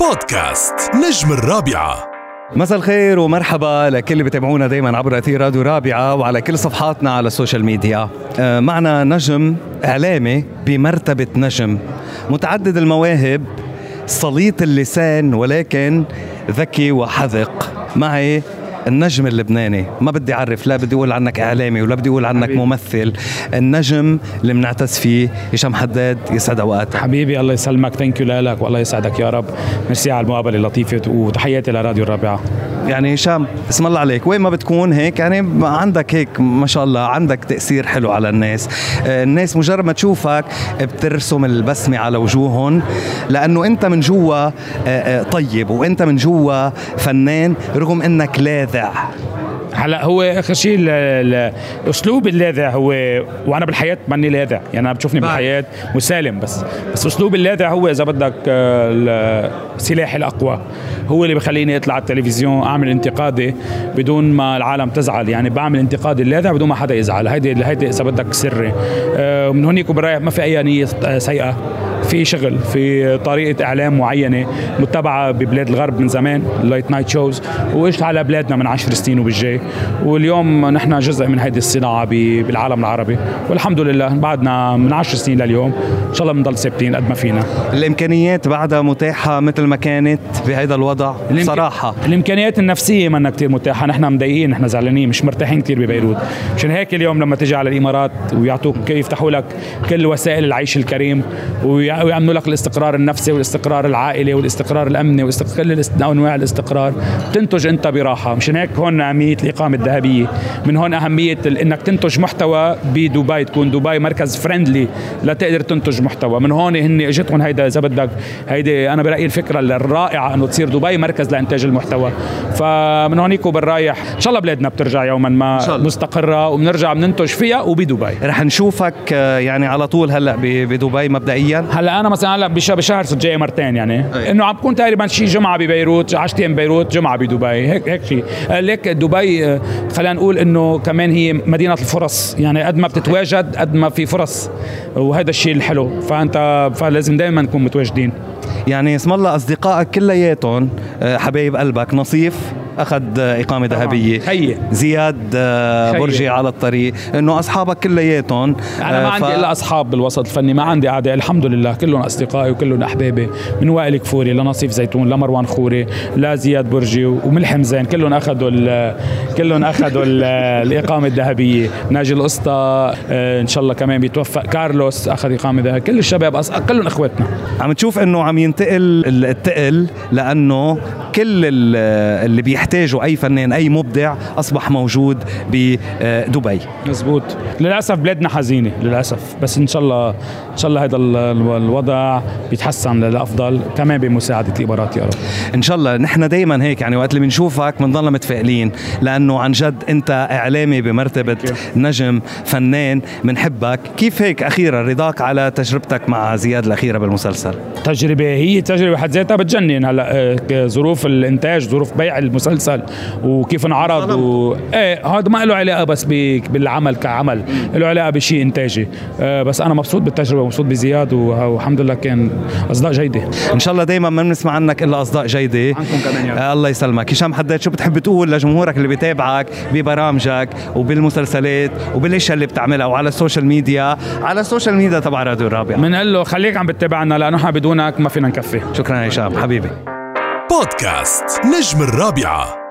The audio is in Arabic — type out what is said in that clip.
بودكاست نجم الرابعة. مساء الخير ومرحبا لكل اللي بتابعونا دايما عبر أثير راديو رابعة وعلى كل صفحاتنا على ال social media. آه، معنا نجم إعلامي بمرتبة نجم. متعدد المواهب سليط اللسان ولكن ذكي وحذق. معي النجم اللبناني. ما بدي أعرف لا بدي أقول عنك إعلامي ولا بدي أقول عنك حبيبي. ممثل. النجم اللي بنعتز فيه هشام حداد يسعد اوقاتك حبيبي الله يسلمك. thank you لك والله يسعدك يا رب. ميرسي على المقابلة اللطيفة وتحياتي لراديو الرابعة. يعني هشام اسم الله عليك وين ما بتكون هيك يعني عندك هيك ما شاء الله عندك تأثير حلو على الناس. آه، الناس مجرد ما تشوفك بترسم البسمة على وجوههم لأنه أنت من جوا آه، آه، طيب وأنت من جوا فنان رغم أنك لاذع. هلا هو آخر شيء ال- ال- أسلوب اللاذع هو وأنا بالحياة ماني لاذع. يعني أنا بتشوفني. بالحياة مسالم بس. بس أسلوب اللاذع هو إذا بدك آه، سلاحي الأقوى. هو اللي بخليني أطلع على التلفزيون أعمل انتقادي بدون ما العالم تزعل. يعني بعمل انتقادي اللاذع بدون ما حدا يزعل. هيدي هيدي إذا بدك سري. آه، ومن هونيك وبرايح ما في أي نية آه، سيئة. في شغل في طريقة إعلام معينة متبعة ببلاد الغرب من زمان ال late night shows وإجت على بلادنا من عشر سنين وبالجاي. واليوم نحن جزء من هذه الصناعة ب- بالعالم العربي. والحمد لله بعدنا من عشر سنين لليوم إن شاء الله بنضل ثابتين قد ما فينا. الإمكانيات بعدها متاحة مثل ما كانت بهذا الوضع؟ الإمك- صراحة الإمكانيات النفسية منا كتير متاحة. نحن مضايقين نحن زعلانين مش مرتاحين كتير ببيروت. مشان هيك اليوم لما تجي على الإمارات ويعطوك يفتحوا لك كل وسائل العيش الكريم ويع- ويعملوا لك الاستقرار النفسي والاستقرار العائلي والاستقرار الأمني واستقرار كل الاست- أنواع الاستقرار. تنتج أنت براحة. مشان هيك هون اهميه الإقامة الذهبية. من هون أهمية ال- إنك تنتج محتوى بدبي تكون دبي مركز فريندلي لتقدر تنتج محتوى. من هون هن إجتهم هيدا إذا بدك هيدي أنا برأيي الفكرة الرائعة إنه تصير دبي مركز لإنتاج المحتوى. فمن هونيك وبالرايح إن شاء الله بلادنا بترجع يوما ما. مستقرة وبنرجع بننتج فيها وبدبي. رح نشوفك آه، يعني على طول هلأ بدبي مبدئيا. هلأ أنا مثلا هلأ بش- بشهر الجاي مرتين يعني. أي. إنه عم بكون تقريبا شي جمعة ببيروت 10 أيام بيروت جمعة بدبي هيك هيك شيء ليك دبي آه، خلينا نقول إنه كمان هي مدينة الفرص. يعني قد ما بتتواجد قد ما في فرص. وهذا الشيء الحلو. فانت فلازم دائما نكون متواجدين. يعني اسم الله أصدقائك كلياتهم آه، حبايب قلبك نصيف أخذ آه، إقامة طبعاً. ذهبية خيي. زياد آه،. برجي على الطريق إنه أصحابك كلياتهم أنا ما آه، عندي ف- إلا أصحاب بالوسط الفني ما عندي اعداء الحمد لله كلهم أصدقائي وكلهم أحبابي من وائل كفوري لنصيف زيتون لمروان خوري لزياد برجي وملحم زين كلهم أخذوا كلهم أخذوا ال- الإقامة الذهبية. ناجي القسطى آه، إن شاء الله كمان بيتوفق. كارلوس أخذ إقامة ذهبية. كل الشباب أص- كلهم إخواتنا. عم تشوف إنه عم ينتقل الثقل لأنه كل ال- اللي بيحتاجه أي فنان أي مبدع أصبح موجود بدبي مزبوط. للأسف بلادنا حزينة للأسف. بس إن شاء الله إن شاء الله هذا ال- ال- الوضع بيتحسن للأفضل كمان بمساعدة الإمارات يا رب. إن شاء الله. نحن دائما هيك يعني وقت اللي بنشوفك بنضلنا متفائلين لأنه عن جد أنت إعلامي بمرتبة نجم فنان بنحبك كيف هيك أخيرا؟ رضاك على تجربتك مع زياد الأخيرة بالمسلسل. تجربة هي تجربة بحد ذاتها بتجنن هلا آه، ظروف الإنتاج ظروف بيع المسلسل وكيف انعرض و... إيه هذا ما له علاقة بس. بالعمل كعمل له علاقة بشيء إنتاجي. آه، بس أنا مبسوط بالتجربة مبسوط بزياد والحمد لله كان أصداء جيدة. إن شاء الله دائما ما بنسمع عنك إلا أصداء جيدة. عنكم كمان يا رب. آه الله يسلمك. هشام حداد شو بتحب تقول لجمهورك اللي بيتابعك ببرامجك وبالمسلسلات وبالأشياء اللي بتعملها وعلى ال social media. على ال social media تبع راديو الرابع. بنقول له خليك عم بتتابعنا لأنه إحنا بدونك ما فينا نكفي. شكرا هشام. حبيبي. بودكاست نجم الرابعة.